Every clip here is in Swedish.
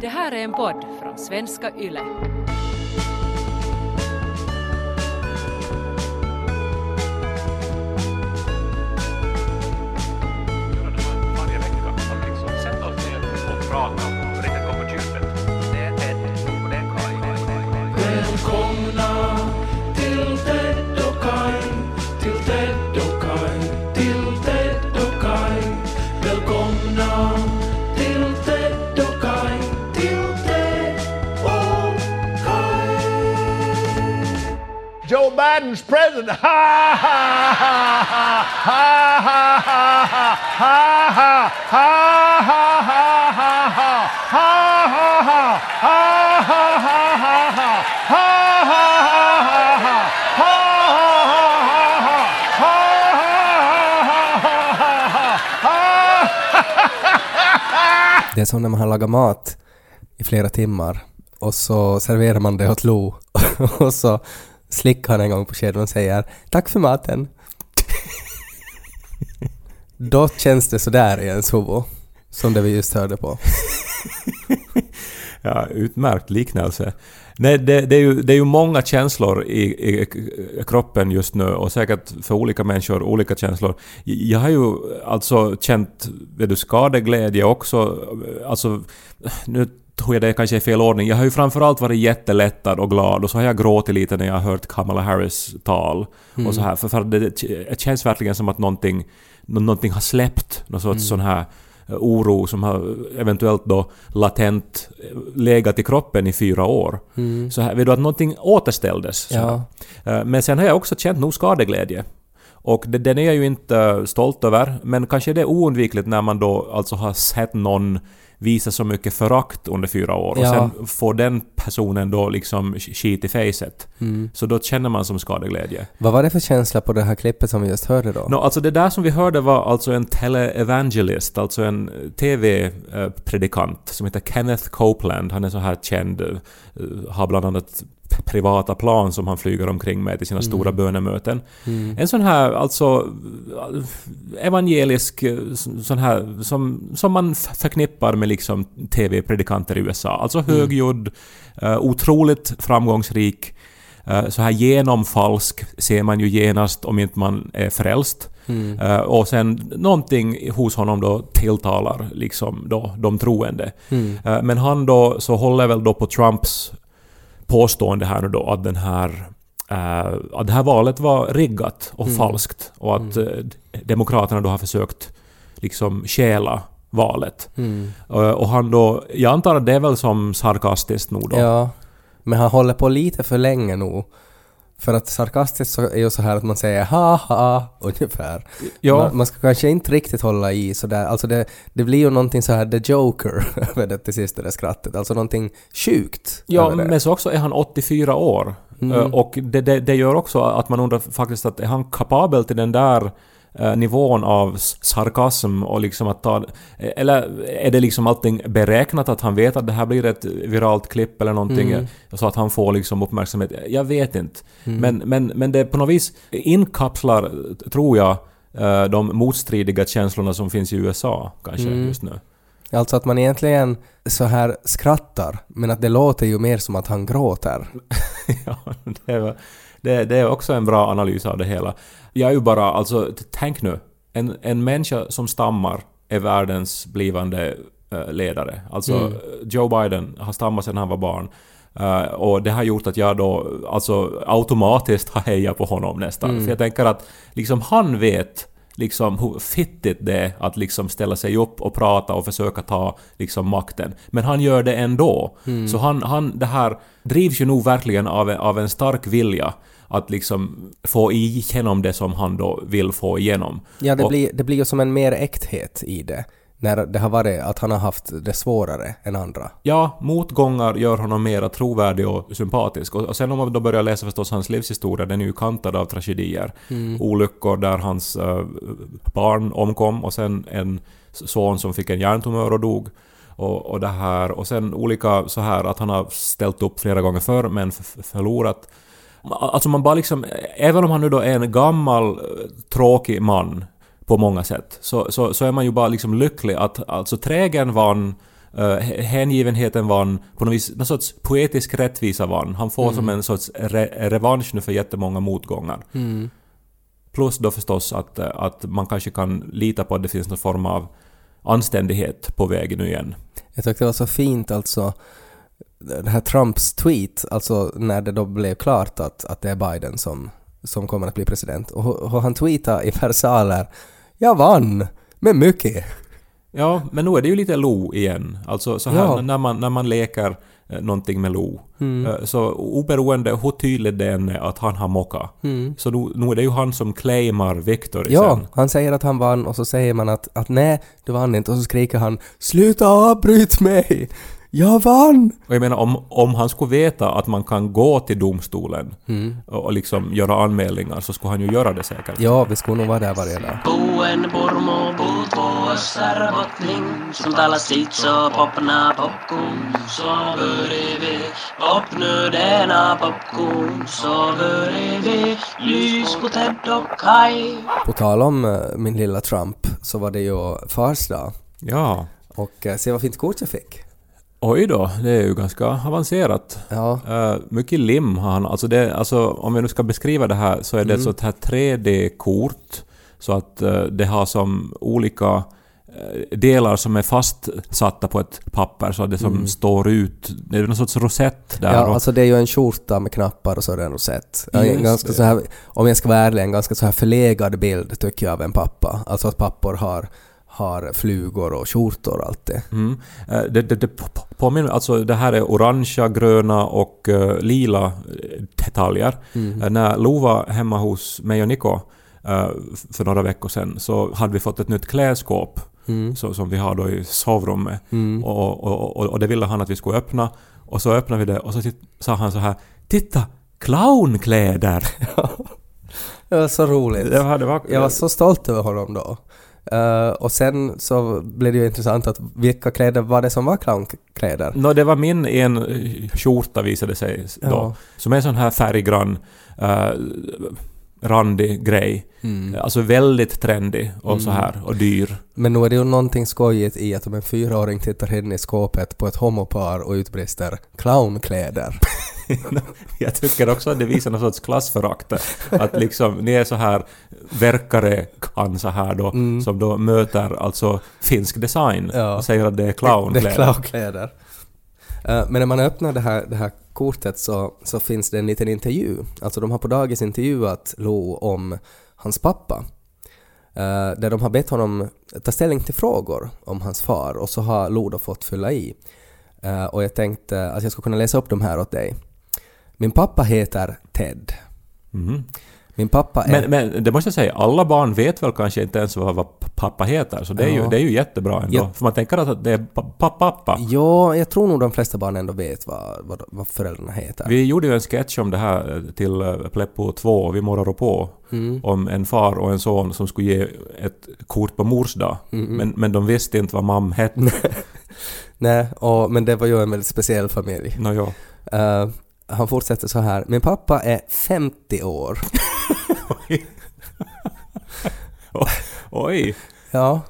Det här är en podd från svenska YLE. Välkomna till TED och Kaj. Biden's president. Ha ha ha ha ha ha ha ha ha ha ha ha ha ha ha ha ha ha Det är som när man har lagat mat i flera timmar och så serverar man det åt Lo och så slickar han en gång på skeden och säger ”Tack för maten”. Då känns det sådär i ens huvud, som det vi just hörde på. Ja, utmärkt liknelse. Nej, det, det, är ju, det är ju många känslor i, i kroppen just nu och säkert för olika människor olika känslor. Jag har ju alltså känt vet du, skadeglädje också. Alltså, nu tror jag det kanske är fel ordning. Jag har ju framförallt varit jättelättad och glad och så har jag gråtit lite när jag har hört Kamala Harris tal. Och så här, för, för det, det känns verkligen som att någonting, nå- någonting har släppt. Någon sorts sån här oro som har eventuellt då latent legat i kroppen i fyra år. Så här, vet du att någonting återställdes. Ja. Eh, Men sen har jag också känt nog skadeglädje. Och det, den är jag ju inte stolt över, men kanske det är oundvikligt när man då alltså har sett någon visa så mycket förakt under fyra år Ja. och sen får den personen då liksom skit i facet. Så då känner man som skadeglädje. Vad var det för känsla på det här klippet som vi just hörde då? Nå, alltså det där som vi hörde var alltså en teleevangelist, alltså en TV-predikant som heter Kenneth Copeland. Han är så här känd, eh, har bland annat privata plan som han flyger omkring med till sina stora bönemöten. En sån här alltså evangelisk sån här som, som man förknippar med liksom TV-predikanter i USA. Alltså högljudd, eh, otroligt framgångsrik, Eh, Så här genomfalsk ser man ju genast om inte man är frälst. Eh, Och sen någonting hos honom då tilltalar liksom då de troende. Eh, Men han då så håller väl då på Trumps påstående här nu då att den här eh, att det här valet var riggat och falskt och att eh, Demokraterna då har försökt liksom stjäla valet. Eh, Och han då, jag antar att det är väl som sarkastiskt nog då. Ja, men han håller på lite för länge nu. För att sarkastiskt så är ju så här att man säger ha-ha ungefär. Ja. Man, man ska kanske inte riktigt hålla i sådär. Alltså det, det blir ju någonting så här the joker över det till sist det där skrattet. Alltså någonting sjukt Ja, men så också är han 84 år. Mm. Eh, Och det, det, det gör också att man undrar faktiskt att är han kapabel till den där nivån av sarkasm och liksom att ta... Eller är det liksom allting beräknat att han vet att det här blir ett viralt klipp eller någonting Mm. eh, så att han får liksom uppmärksamhet? Jag vet inte. Men, men, men det på något vis inkapslar, tror jag, eh, de motstridiga känslorna som finns i USA kanske Mm. just nu. Alltså att man egentligen så här skrattar, men att det låter ju mer som att han gråter. ja, det, var, det, det är också en bra analys av det hela. Jag är ju bara, alltså tänk nu. En, en människa som stammar är världens blivande eh, ledare. Alltså Joe Biden har stammat sedan han var barn. Eh, och det har gjort att jag då alltså automatiskt har hejat på honom nästan. För jag tänker att liksom han vet liksom hur fittigt det är att liksom ställa sig upp och prata och försöka ta liksom makten. Men han gör det ändå. Så han, han, det här drivs ju nog verkligen av, av en stark vilja att liksom få igenom det som han då vill få igenom. Ja, det, Och- blir, det blir ju som en mer äkthet i det. När det har varit att han har haft det svårare än andra. Ja, motgångar gör honom mer trovärdig och sympatisk. Och, och sen om man då börjar läsa förstås hans livshistoria, den är ju kantad av tragedier. Olyckor där hans eh, barn omkom och sen en son som fick en hjärntumör och dog. Och, och det här, och sen olika så här att han har ställt upp flera gånger förr men förlorat. Alltså man bara liksom, även om han nu då är en gammal eh, tråkig man på många sätt, så, så, så är man ju bara liksom lycklig att alltså trägen vann Uh, hängivenheten vann, på något vis, någon sorts poetisk rättvisa vann. Han får Mm. som en sorts re- revansch nu för jättemånga motgångar. Mm. Plus då förstås att, eh, att man kanske kan lita på att det finns någon form av anständighet på väg nu igen. Jag tyckte det var så fint alltså, det här Trumps tweet, alltså när det då blev klart att, att det är Biden som, som kommer att bli president. Och, och han tweetade i versaler ”Jag vann! Med mycket!” Ja, men nu är det ju lite Lo igen. Alltså så här Ja. när, man, när man leker eh, någonting med Lo. Mm. Eh, Så oberoende hur tydligt det än är att han har mocka. Mm. Så nu, nu är det ju han som claimar victory Ja, sen. han säger att han vann och så säger man att, att nej, du vann inte och så skriker han ”Sluta avbryt mig! Jag vann!” Och jag menar om, om han skulle veta att man kan gå till domstolen mm. och, och liksom göra anmälningar så skulle han ju göra det säkert. Ja, vi skulle nog vara där varje dag. På tal om eh, min lilla Trump så var det ju fars dag. Ja. Och eh, se vad fint kort jag fick. Oj då, det är ju ganska avancerat. Ja, Uh, mycket lim har han. Alltså, det, alltså om vi nu ska beskriva det här så är det ett sånt här 3D-kort. Så att eh, det har som olika eh, delar som är fastsatta på ett papper så att det som står ut. Det är någon sorts rosett där. ja och, alltså det är ju en skjorta med knappar och så är det en rosett. Just ganska det. så här, om jag ska vara ärlig, en ganska så här förlegad bild tycker jag av en pappa. Alltså att pappor har, har flugor och skjortor och allt det. Mm. Eh, Det, det, det påminner, alltså det här är orangea, gröna och eh, lila detaljer. Mm. Eh, När Lo var hemma hos mig och Niko f- för några veckor sedan så hade vi fått ett nytt klädskåp Mm. så, som vi har då i sovrummet. Mm. Och, och, och, och det ville han att vi skulle öppna. Och så öppnade vi det och så sa han så här ”Titta! Clownkläder!” Det var så roligt. det var, det var, Jag var så stolt över honom då. Eh, och sen så blev det ju intressant att vilka kläder var det som var clownkläder? Nå, det var min en eh, skjorta visade sig då. Ja. Som är en sån här färggrann, uh, randig grej. Mm. Alltså väldigt trendig och så här och dyr. Men nu är det ju någonting skojigt i att om en fyraåring tittar in i skåpet på ett homopar och utbrister clownkläder. Jag tycker också att det visar någon sorts klassförakt. Att liksom, ni är så här verkare kan så här då, som då möter alltså finsk design Ja. och säger att det är Det clownkläder. är clownkläder. Eh, men när man öppnar det här, det här kortet så, så finns det en liten intervju. Alltså de har på dagis intervjuat Lo om hans pappa. Eh, där de har bett honom ta ställning till frågor om hans far och så har Lo då fått fylla i. Eh, och jag tänkte att jag skulle kunna läsa upp de här åt dig. Min pappa heter Ted. Mhm. Min pappa är... Men, men det måste jag säga, alla barn vet väl kanske inte ens vad, vad pappa heter, så det är, ju, Ja. det är ju jättebra ändå. Ja. För man tänker att det är pappa. pappa. Ja, jag tror nog de flesta barn ändå vet vad, vad, vad föräldrarna heter. Vi gjorde ju en sketch om det här eh, till eh, Pleppo 2, Vi morrar på, Mm. om en far och en son som skulle ge ett kort på mors dag. Mm, Men, men de visste inte vad mam hette. Nej, och, men det var ju en väldigt speciell familj. Nåjo. Eh, han fortsätter så här. Min pappa är 50 år. Oj! Ja.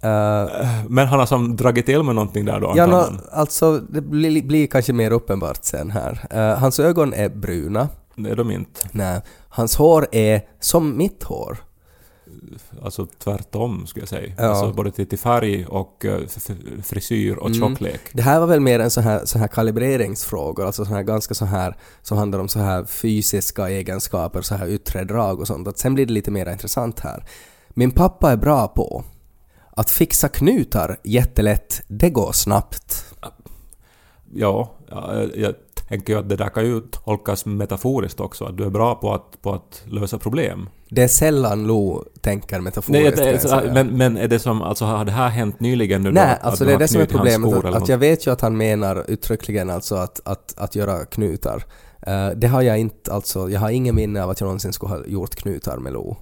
Eh, Men han har som dragit till med någonting där då ja, nå, alltså det blir, blir kanske mer uppenbart sen här. Eh, hans ögon är bruna. Det är de inte. Nej, hans hår är som mitt hår. Alltså tvärtom skulle jag säga. Ja. Alltså både till, till färg och eh, frisyr och Mm. tjocklek. Det här var väl mer en sån här, sån här kalibreringsfrågor, alltså sån här ganska så här, som handlar om så här fysiska egenskaper, så här yttre drag och sånt. Att sen blir det lite mer intressant här. Min pappa är bra på att fixa knutar jättelätt, det går snabbt. Ja, ja, jag tänker ju att det där kan ju tolkas metaforiskt också, att du är bra på att, på att lösa problem. Det är sällan Lo tänker Nej, metaforiskt. det, kan jag säga. men, men är det som, alltså har det här hänt nyligen nu då? Nej, Att alltså det är det som är problemet. Att, att jag vet ju att han menar uttryckligen alltså att, att, att göra knutar. Eh, det har jag inte, alltså jag har ingen minne av att jag någonsin skulle ha gjort knutar med Lo.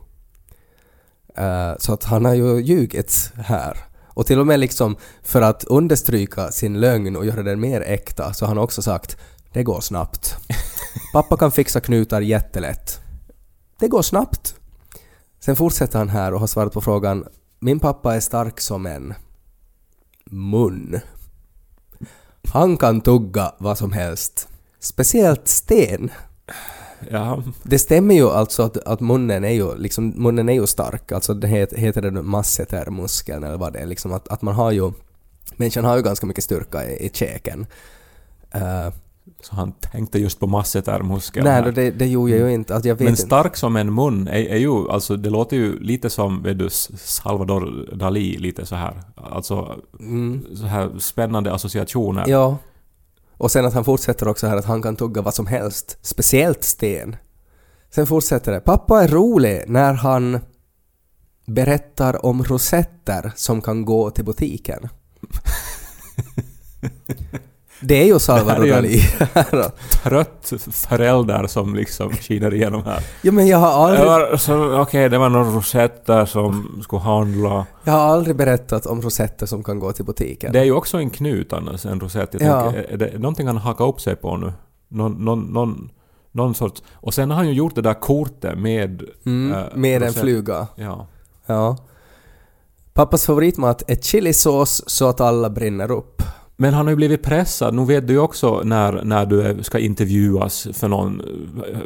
Eh, så att han har ju ljugit här. Och till och med liksom för att understryka sin lögn och göra den mer äkta så har han också sagt det går snabbt. Pappa kan fixa knutar jättelätt. Det går snabbt. Sen fortsätter han här och har svarat på frågan Min pappa är stark som en mun. Han kan tugga vad som helst. Speciellt sten. Ja, Det stämmer ju alltså att, att munnen är ju liksom, munnen är ju stark, alltså det heter, heter det massetermuskeln eller vad det är, liksom att, att man har ju, människan har ju ganska mycket styrka i, i käken. Uh, så han tänkte just på massetermuskeln. nej, då det, det gjorde jag ju inte, att jag vet Men inte. stark som en mun är, är ju, alltså det låter ju lite som, vet du, Salvador Dalí, lite så här. Alltså, så här spännande associationer. Mm. Ja. Och sen att han fortsätter också här att han kan tugga vad som helst, speciellt sten. Sen fortsätter det. Pappa är rolig när han berättar om rosetter som kan gå till butiken. Det är ju Salvador Dalí. Trött förälder som liksom skiner igenom här. ja, men jag har aldrig, okej, det var några rosetter som skulle handla. jag har aldrig berättat om rosetter som kan gå till butiken. Det är ju också en knut annars, en rosett. Jag Ja. tänker, är det någonting han hakar upp sig på nu? Någon, någon, någon, någon sorts... Och sen har han ju gjort det där kortet med... mm, eh, med en rosett. fluga. Ja. Ja. Pappas favoritmat är chilisås så att alla brinner upp. Men han har ju blivit pressad. Nu vet du ju också när, när du ska intervjuas för, någon,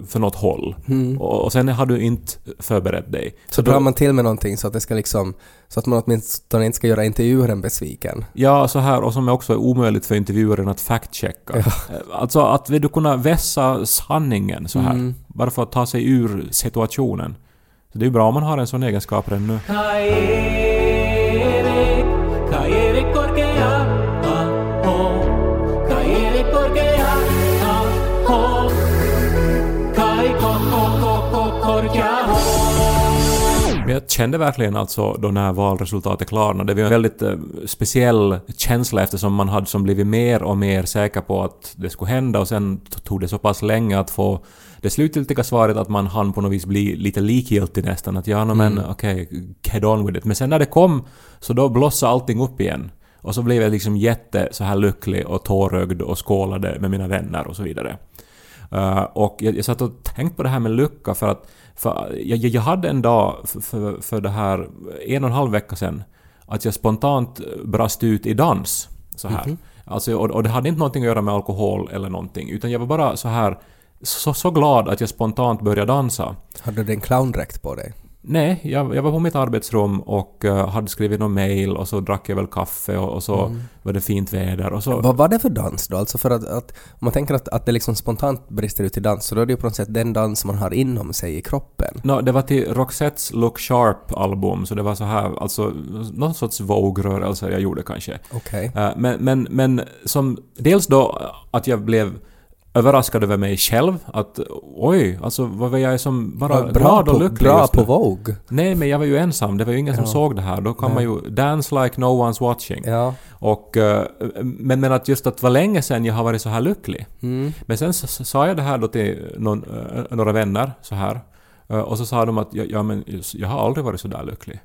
för något håll. Och, och sen har du inte förberett dig. Mm. Så då- drar man till med någonting så att det ska liksom, så att man åtminstone inte ska göra intervjuaren besviken. Ja, så här, och som också är omöjligt för intervjuaren att fact-checka. Eh, Alltså att vill du kunna vässa sanningen så här, Mm. bara för att ta sig ur situationen. Så det är ju bra om man har en sån egenskap redan nu. Men jag kände verkligen alltså då när valresultatet klarnade, det var en väldigt eh, speciell känsla eftersom man hade som blivit mer och mer säker på att det skulle hända och sen tog det så pass länge att få det slutgiltiga svaret att man hann på något vis bli lite likgiltig nästan. Att ja, no, men okej, get on with it. Men sen när det kom så då blossade allting upp igen. Och så blev jag liksom jätte så här lycklig och tårögd och skålade med mina vänner och så vidare. Uh, och jag, jag satt och tänkte på det här med lycka för att för jag, jag hade en dag för, för, för det här en och en halv vecka sedan att jag spontant brast ut i dans. Så här. Alltså, och, och det hade inte någonting att göra med alkohol eller någonting utan jag var bara så här så, så glad att jag spontant började dansa. Hade du en clowndräkt på dig? Nej, jag, jag var på mitt arbetsrum och eh, hade skrivit någon mail och så drack jag väl kaffe och, och så var det fint väder och så... Vad var det för dans då? Alltså för att, att om man tänker att, att det liksom spontant brister ut i dans så då är det ju på något sätt den dans man har inom sig i kroppen. No, det var till Roxettes Look Sharp-album, så det var så här, alltså någon sorts Vogue-rörelse jag gjorde kanske. Okej. Eh, men, men, men som dels då att jag blev överraskad över mig själv, att oj, alltså vad var jag som bara Bra, bra, glad och på, lycklig bra just på. Vogue. Nej, men jag var ju ensam, det var ju ingen som Ja. såg det här. Då kan Nej. man ju dance like no one's watching. Ja. Och, eh, men, men att just att var länge sedan jag har varit så här lycklig. Mm. Men sen sa jag det här då till någon, eh, några vänner så här. Eh, och så sa de att ja, ja men jag har aldrig varit så där lycklig.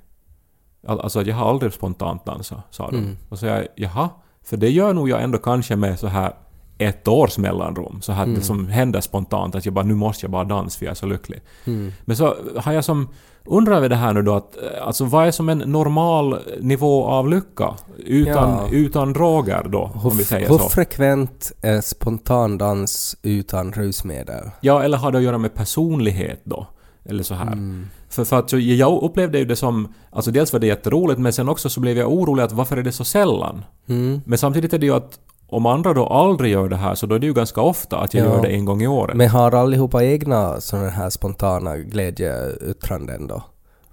Al- Alltså jag har aldrig spontant dansat, sa de. Mm. Och så jag, jaha, för det gör nog jag ändå kanske med så här ett års mellanrum. Så här Mm. det som händer spontant, att jag bara nu måste jag bara dansa för jag är så lycklig. Mm. Men så har jag som undrar över det här nu då att eh, alltså vad är som en normal nivå av lycka? Utan, Ja. utan droger då, Hur, om vi säger hur så. frekvent är spontan dans utan rusmedel? Ja, eller har det att göra med personlighet då? Eller så här. Mm. För, för att så jag upplevde ju det som... Alltså dels var det jätteroligt men sen också så blev jag orolig att varför är det så sällan? Mm. Men samtidigt är det ju att om andra då aldrig gör det här så då är det ju ganska ofta att jag Ja. gör det en gång i året. Men har allihopa egna sådana här spontana glädjeyttranden då?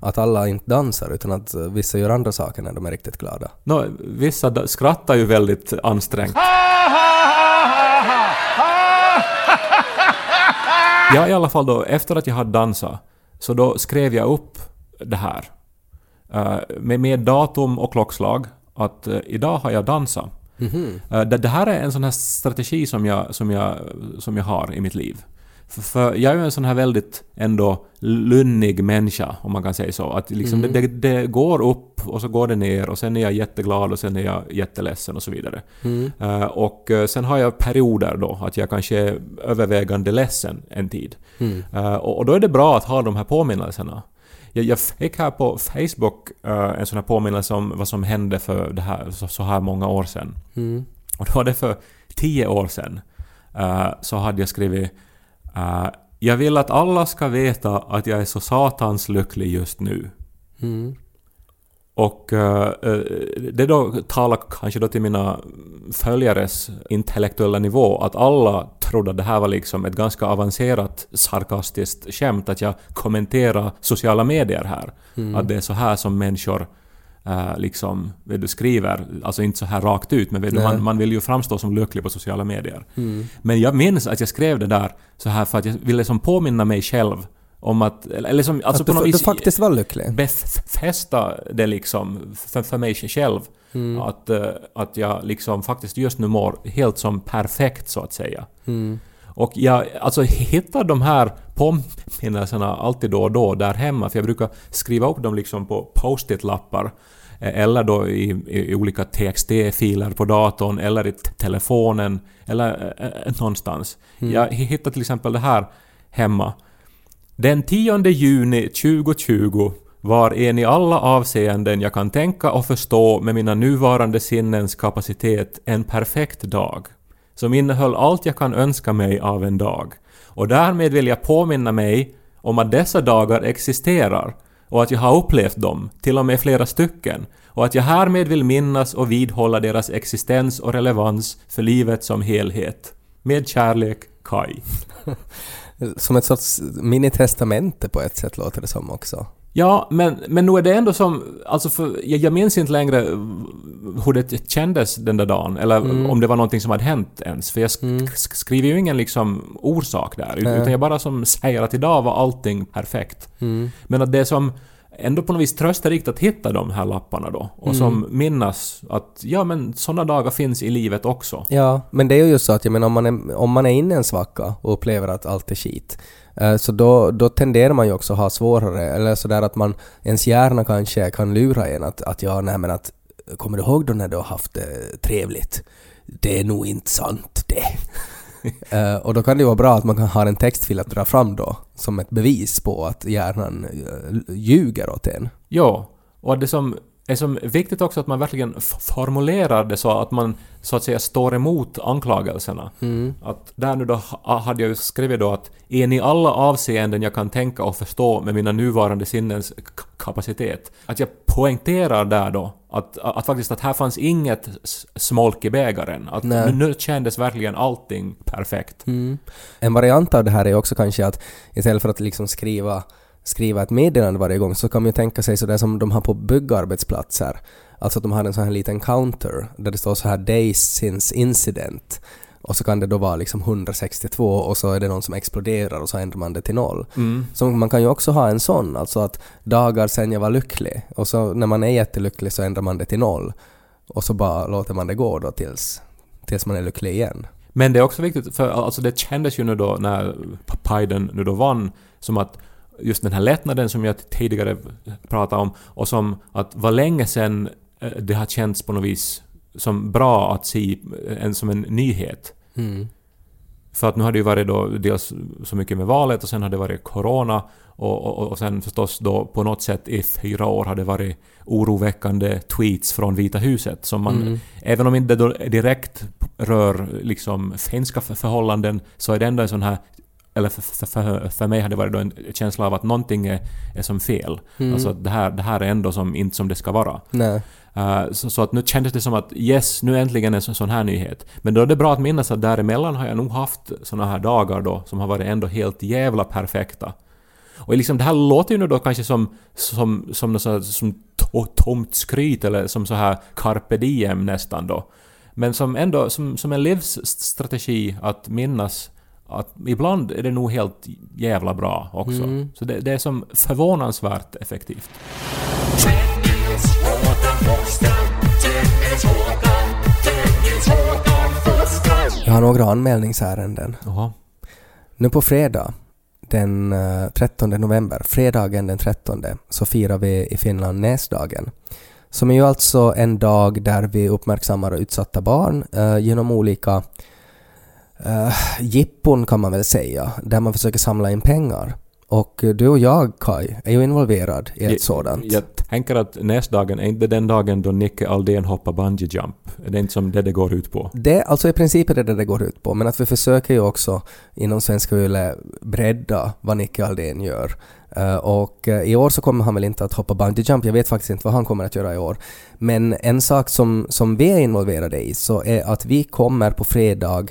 Att alla inte dansar utan att vissa gör andra saker när de är riktigt glada? Nå, vissa skrattar ju väldigt ansträngt. Ja, i alla fall då, efter att jag hade dansat, så då skrev jag upp det här. eh, med, med datum och klockslag, att eh, idag har jag dansat. Eh, det, det här är en sån här strategi som jag, som jag, som jag har i mitt liv. För, för jag är ju en sån här väldigt ändå lunnig människa, om man kan säga så. Att liksom det, det, det går upp och så går det ner och sen är jag jätteglad och sen är jag jätteledsen och så vidare. Eh, och eh, sen har jag perioder då, att jag kanske är övervägande ledsen en tid. Eh, och, och då är det bra att ha de här påminnelserna. Jag, jag fick här på Facebook eh, en sån här påminnelse om vad som hände för det här, så, så här många år sedan. Mm. Och då var det för tio år sedan. eh, så hade jag skrivit eh, Jag vill att alla ska veta att jag är så satans lycklig just nu. Mm. Och det då talar kanske då till mina följares intellektuella nivå att alla trodde att det här var liksom ett ganska avancerat sarkastiskt skämt att jag kommenterar sociala medier här. Att det är så här som människor eh, liksom, vet du, skriver, alltså inte så här rakt ut, men vet du, man, man vill ju framstå som lycklig på sociala medier. Men jag minns att jag skrev det där så här för att jag ville som påminna mig själv om att, eller eller som, alltså att på du, något du vis faktiskt var lycklig. befästa det liksom för, för mig själv. Mm. Att, eh, att jag liksom faktiskt just nu mår helt som perfekt så att säga. Mm. Och jag alltså, hittar de här påminnelserna alltid då och då där hemma, för jag brukar skriva upp dem liksom på post-it-lappar. eh, Eller då i, i, olika TXT-filer på datorn, eller i telefonen, eller eh, eh, någonstans. Jag hittar till exempel det här hemma. Den 10 juni 2020 var en i alla avseenden jag kan tänka och förstå med mina nuvarande sinnens kapacitet en perfekt dag, som innehöll allt jag kan önska mig av en dag. Och därmed vill jag påminna mig om att dessa dagar existerar och att jag har upplevt dem, till och med flera stycken, och att jag härmed vill minnas och vidhålla deras existens och relevans för livet som helhet. Med kärlek, Kai. Som ett sorts minitestamente på ett sätt låter det som också. Ja, men, men nu är det ändå som... Alltså för, jag, jag minns inte längre hur det kändes den där dagen, eller Mm. om det var någonting som hade hänt ens. För jag sk sk- skriver ju ingen liksom orsak där, Nej. utan jag bara som säger att idag var allting perfekt. Mm. Men att det som ändå på något vis trösterikt att hitta de här lapparna då, och Mm. som minnas att ja men sådana dagar finns i livet också. Ja, men det är ju just så att jag menar om man är, om man är inne en svacka och upplever att allt är skit, Eh, så då, då tenderar man ju också att ha svårare, eller sådär att man, ens hjärna kanske kan lura en att, att ja, nej men att kommer du ihåg då när du har haft det trevligt? Det är nog inte sant det. uh, och då kan det ju vara bra att man kan ha en textfil att dra fram då, som ett bevis på att hjärnan eh, ljuger åt en. Ja, och det som är som viktigt också att man verkligen formulerar det så att man så att säga står emot anklagelserna. Att där nu då ha- hade jag ju skrivit då att en i alla avseenden jag kan tänka och förstå med mina nuvarande sinnens kapacitet. Att jag poängterar där då att, att faktiskt att här fanns inget smolk i bägaren. Att nu, nu kändes verkligen allting perfekt. En variant av det här är också kanske att istället för att liksom skriva, skriva ett meddelande varje gång så kan man ju tänka sig sådär som de har på byggarbetsplatser. Alltså att de har en sån här liten counter där det står så här “Days since incident” och så kan det då vara liksom 162 och så är det någon som exploderar och så ändrar man det till noll. Så man kan ju också ha en sån, alltså att dagar sen jag var lycklig och så när man är jättelycklig så ändrar man det till noll och så bara låter man det gå då tills, tills man är lycklig igen. Men det är också viktigt, för alltså det kändes ju nu då när Biden nu då vann, som att just den här lättnaden som jag tidigare pratade om, och som att vad länge sedan eh, det har känts på något vis som bra att se en som en nyhet. Mm. För att nu har det ju varit då dels så mycket med valet och sen har det varit corona och, och, och sen förstås då på något sätt i fyra år har det varit oroväckande tweets från Vita huset som man, även om inte direkt rör liksom finska för- förhållanden så är det ändå en sån här eller för, för, för, mig har det varit då en känsla av att någonting är, är som fel. Alltså att det här, det här är ändå som, inte som det ska vara. Nej. Uh, så, så att nu kändes det som att yes, nu äntligen en sån, sån här nyhet. Men då är det bra att minnas att däremellan har jag nog haft såna här dagar då som har varit ändå helt jävla perfekta. Och liksom det här låter ju nu då kanske som, som, som, något här, som to, tomt skryt eller som så här carpe diem nästan då. Men som ändå som, som en livsstrategi att minnas att ibland är det nog helt jävla bra också. Så det, det är som förvånansvärt effektivt. Jag har några anmälningsärenden. Jaha. Nu på fredag, den eh, 13 november, fredagen den 13, så firar vi i Finland Näsdagen. Som är ju alltså en dag där vi uppmärksammar utsatta barn eh, genom olika uh, jippon kan man väl säga, där man försöker samla in pengar. Och du och jag, Kai, är ju involverad i ett sådant. Jag tänker att nästdagen är inte den dagen då Nicke Aldén hoppar bungee jump. Det är inte som det det går ut på. Det, alltså i princip är det det det går ut på, men att vi försöker ju också inom Svenska Yle bredda vad Nicke Aldén gör. Eh, och eh, i år så kommer han väl inte att hoppa bungee jump, jag vet faktiskt inte vad han kommer att göra i år. Men en sak som, som vi är involverade i så är att vi kommer på fredag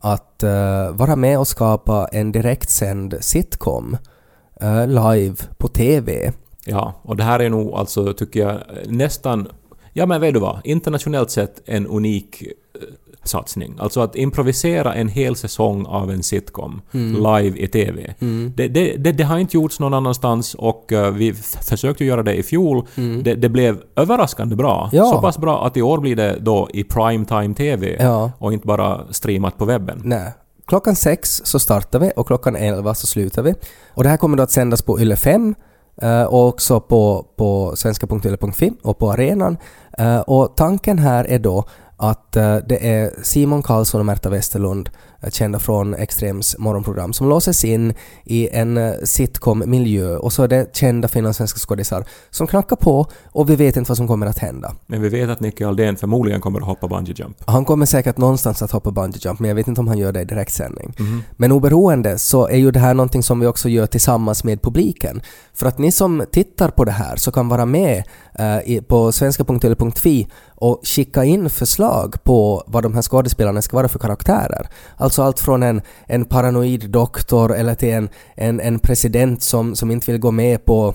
att uh, vara med och skapa en direktsänd sitcom uh, live på TV. Ja, och det här är nog alltså, tycker jag, nästan, ja men vet du vad, internationellt sett en unik satsning. Alltså att improvisera en hel säsong av en sitcom live i TV. Det, det, det, det har inte gjorts någon annanstans och eh, vi försökte göra det i fjol. Det, det blev överraskande bra. Ja. Så pass bra att i år blir det då i primetime TV Ja. och inte bara streamat på webben. Nej. Klockan sex så startar vi och klockan elva så slutar vi. Och det här kommer då att sändas på Yle 5 eh, och också på, på svenska.yle.fi och på arenan. Eh, och tanken här är då att eh, det är Simon Karlsson och Märta Westerlund, kända från Extrems morgonprogram, som låses in i en eh, sitcom-miljö och så är det kända finlandssvenska skådisar som knackar på och vi vet inte vad som kommer att hända. Men vi vet att Nicke Aldén förmodligen kommer att hoppa bungee jump. Han kommer säkert någonstans att hoppa bungee jump, men jag vet inte om han gör det i direktsändning. Men oberoende så är ju det här någonting som vi också gör tillsammans med publiken. För att ni som tittar på det här så kan vara med eh, på svenska.yle.fi och skicka in förslag på vad de här skådespelarna ska vara för karaktärer. Alltså Alltså allt från en, en paranoid doktor eller till en, en, en president som, som inte vill gå med på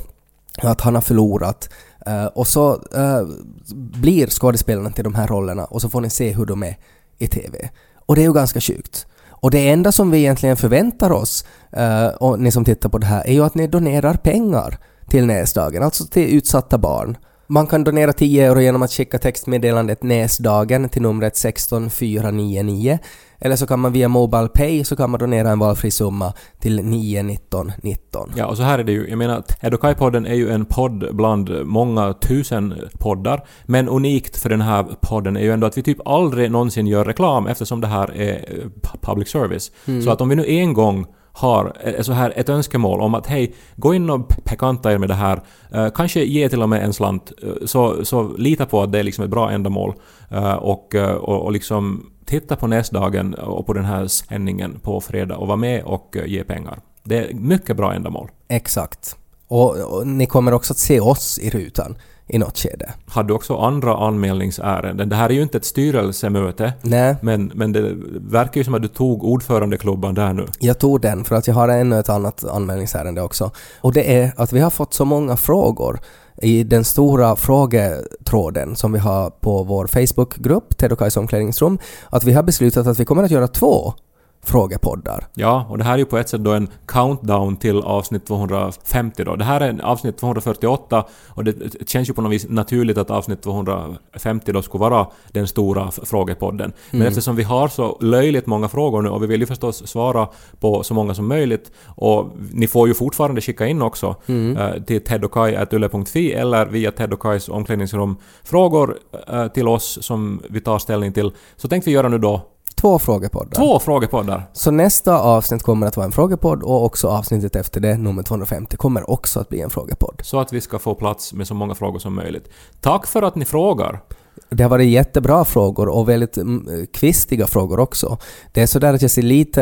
att han har förlorat. Uh, och så uh, blir skådespelarna till de här rollerna och så får ni se hur de är i TV. Och det är ju ganska sjukt. Och det enda som vi egentligen förväntar oss, uh, och ni som tittar på det här, är ju att ni donerar pengar till Näsdagen, alltså till utsatta barn. Man kan donera 10 euro genom att skicka textmeddelandet Näsdagen till numret 16499 eller så kan man via Mobile Pay så kan man donera en valfri summa till 91919. Ja, och så här är det ju. Jag menar, Edokai-podden är ju en podd bland många tusen poddar. Men unikt för den här podden är ju ändå att vi typ aldrig någonsin gör reklam eftersom det här är eh, pu- public service. Så att om vi nu en gång har eh, så här ett önskemål om att hej, gå in och bekanta er med det här, eh, kanske ge till och med en slant, eh, så, så lita på att det är liksom ett bra ändamål eh, och, eh, och, och liksom titta på nästdagen och på den här sändningen på fredag och vara med och ge pengar. Det är mycket bra ändamål. Exakt. Och, och ni kommer också att se oss i rutan i något skede. Hade du också andra anmälningsärenden? Det här är ju inte ett styrelsemöte, Nej, men, men det verkar ju som att du tog ordförandeklubban där nu. jag tog den för att jag har ännu ett annat anmälningsärende också. Och det är att vi har fått så många frågor i den stora frågetråden som vi har på vår Facebookgrupp, Ted och Kajs omklädningsrum, att vi har beslutat att vi kommer att göra två frågepoddar. Ja, och det här är ju på ett sätt då en countdown till avsnitt 250 då. Det här är avsnitt 248 och det känns ju på något vis naturligt att avsnitt 250 då skulle vara den stora frågepodden. Men eftersom vi har så löjligt många frågor nu och vi vill ju förstås svara på så många som möjligt och ni får ju fortfarande skicka in också eh, till tedokai.yle.fi eller via Ted och omklädningsrum frågor eh, till oss som vi tar ställning till. Så tänkte vi göra nu då Två frågepoddar. två frågepoddar. Så nästa avsnitt kommer att vara en frågepodd och också avsnittet efter det, nummer 250, kommer också att bli en frågepodd. så att vi ska få plats med så många frågor som möjligt. Tack för att ni frågar! Det har varit jättebra frågor och väldigt mm, kvistiga frågor också. Det är sådär att jag ser lite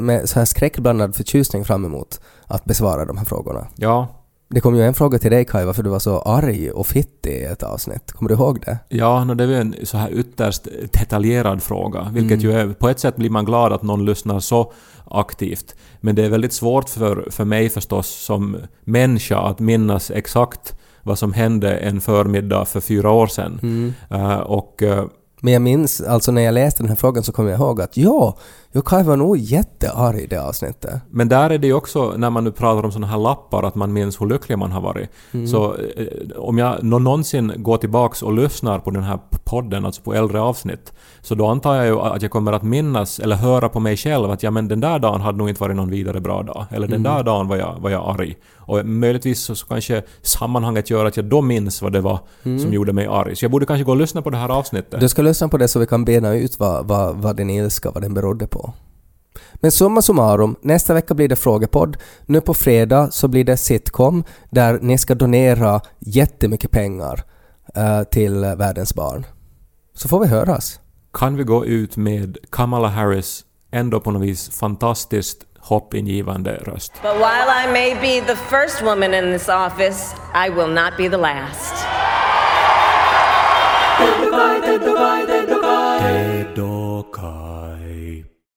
med så här skräckblandad förtjusning fram emot att besvara de här frågorna. Ja, Det kom ju en fråga till dig Kai, varför du var så arg och fittig i ett avsnitt. Kommer du ihåg det? ja no, det är ju en så här ytterst detaljerad fråga, vilket ju är... På ett sätt blir man glad att någon lyssnar så aktivt. Men det är väldigt svårt för, för mig förstås som människa att minnas exakt vad som hände en förmiddag för fyra år sedan. Eh, och eh, Men jag minns, alltså när jag läste den här frågan så kom jag ihåg att ja, jo, Kai var nog jättearg i det avsnittet. Men där är det ju också, när man nu pratar om sådana här lappar, att man minns hur lycklig man har varit. Så eh, om jag nå- någonsin går tillbaks och lyssnar på den här podden, alltså på äldre avsnitt, så då antar jag ju att jag kommer att minnas, eller höra på mig själv, att ja men den där dagen hade nog inte varit någon vidare bra dag. Eller den där dagen var jag, var jag arg. Och möjligtvis så, så kanske sammanhanget gör att jag då minns vad det var som gjorde mig arg. Så jag borde kanske gå och lyssna på det här avsnittet. Du ska lyssna på det så vi kan bena ut vad, vad, vad din ilska, vad den berodde på. Men summa summarum, nästa vecka blir det frågepodd. Nu på fredag så blir det sitcom där ni ska donera jättemycket pengar eh, till världens barn. Så får vi höras. Kan vi gå ut med Kamala Harris ändå på något vis fantastiskt hoppingivande röst? But while I may be the first woman in this office, I will not be the last.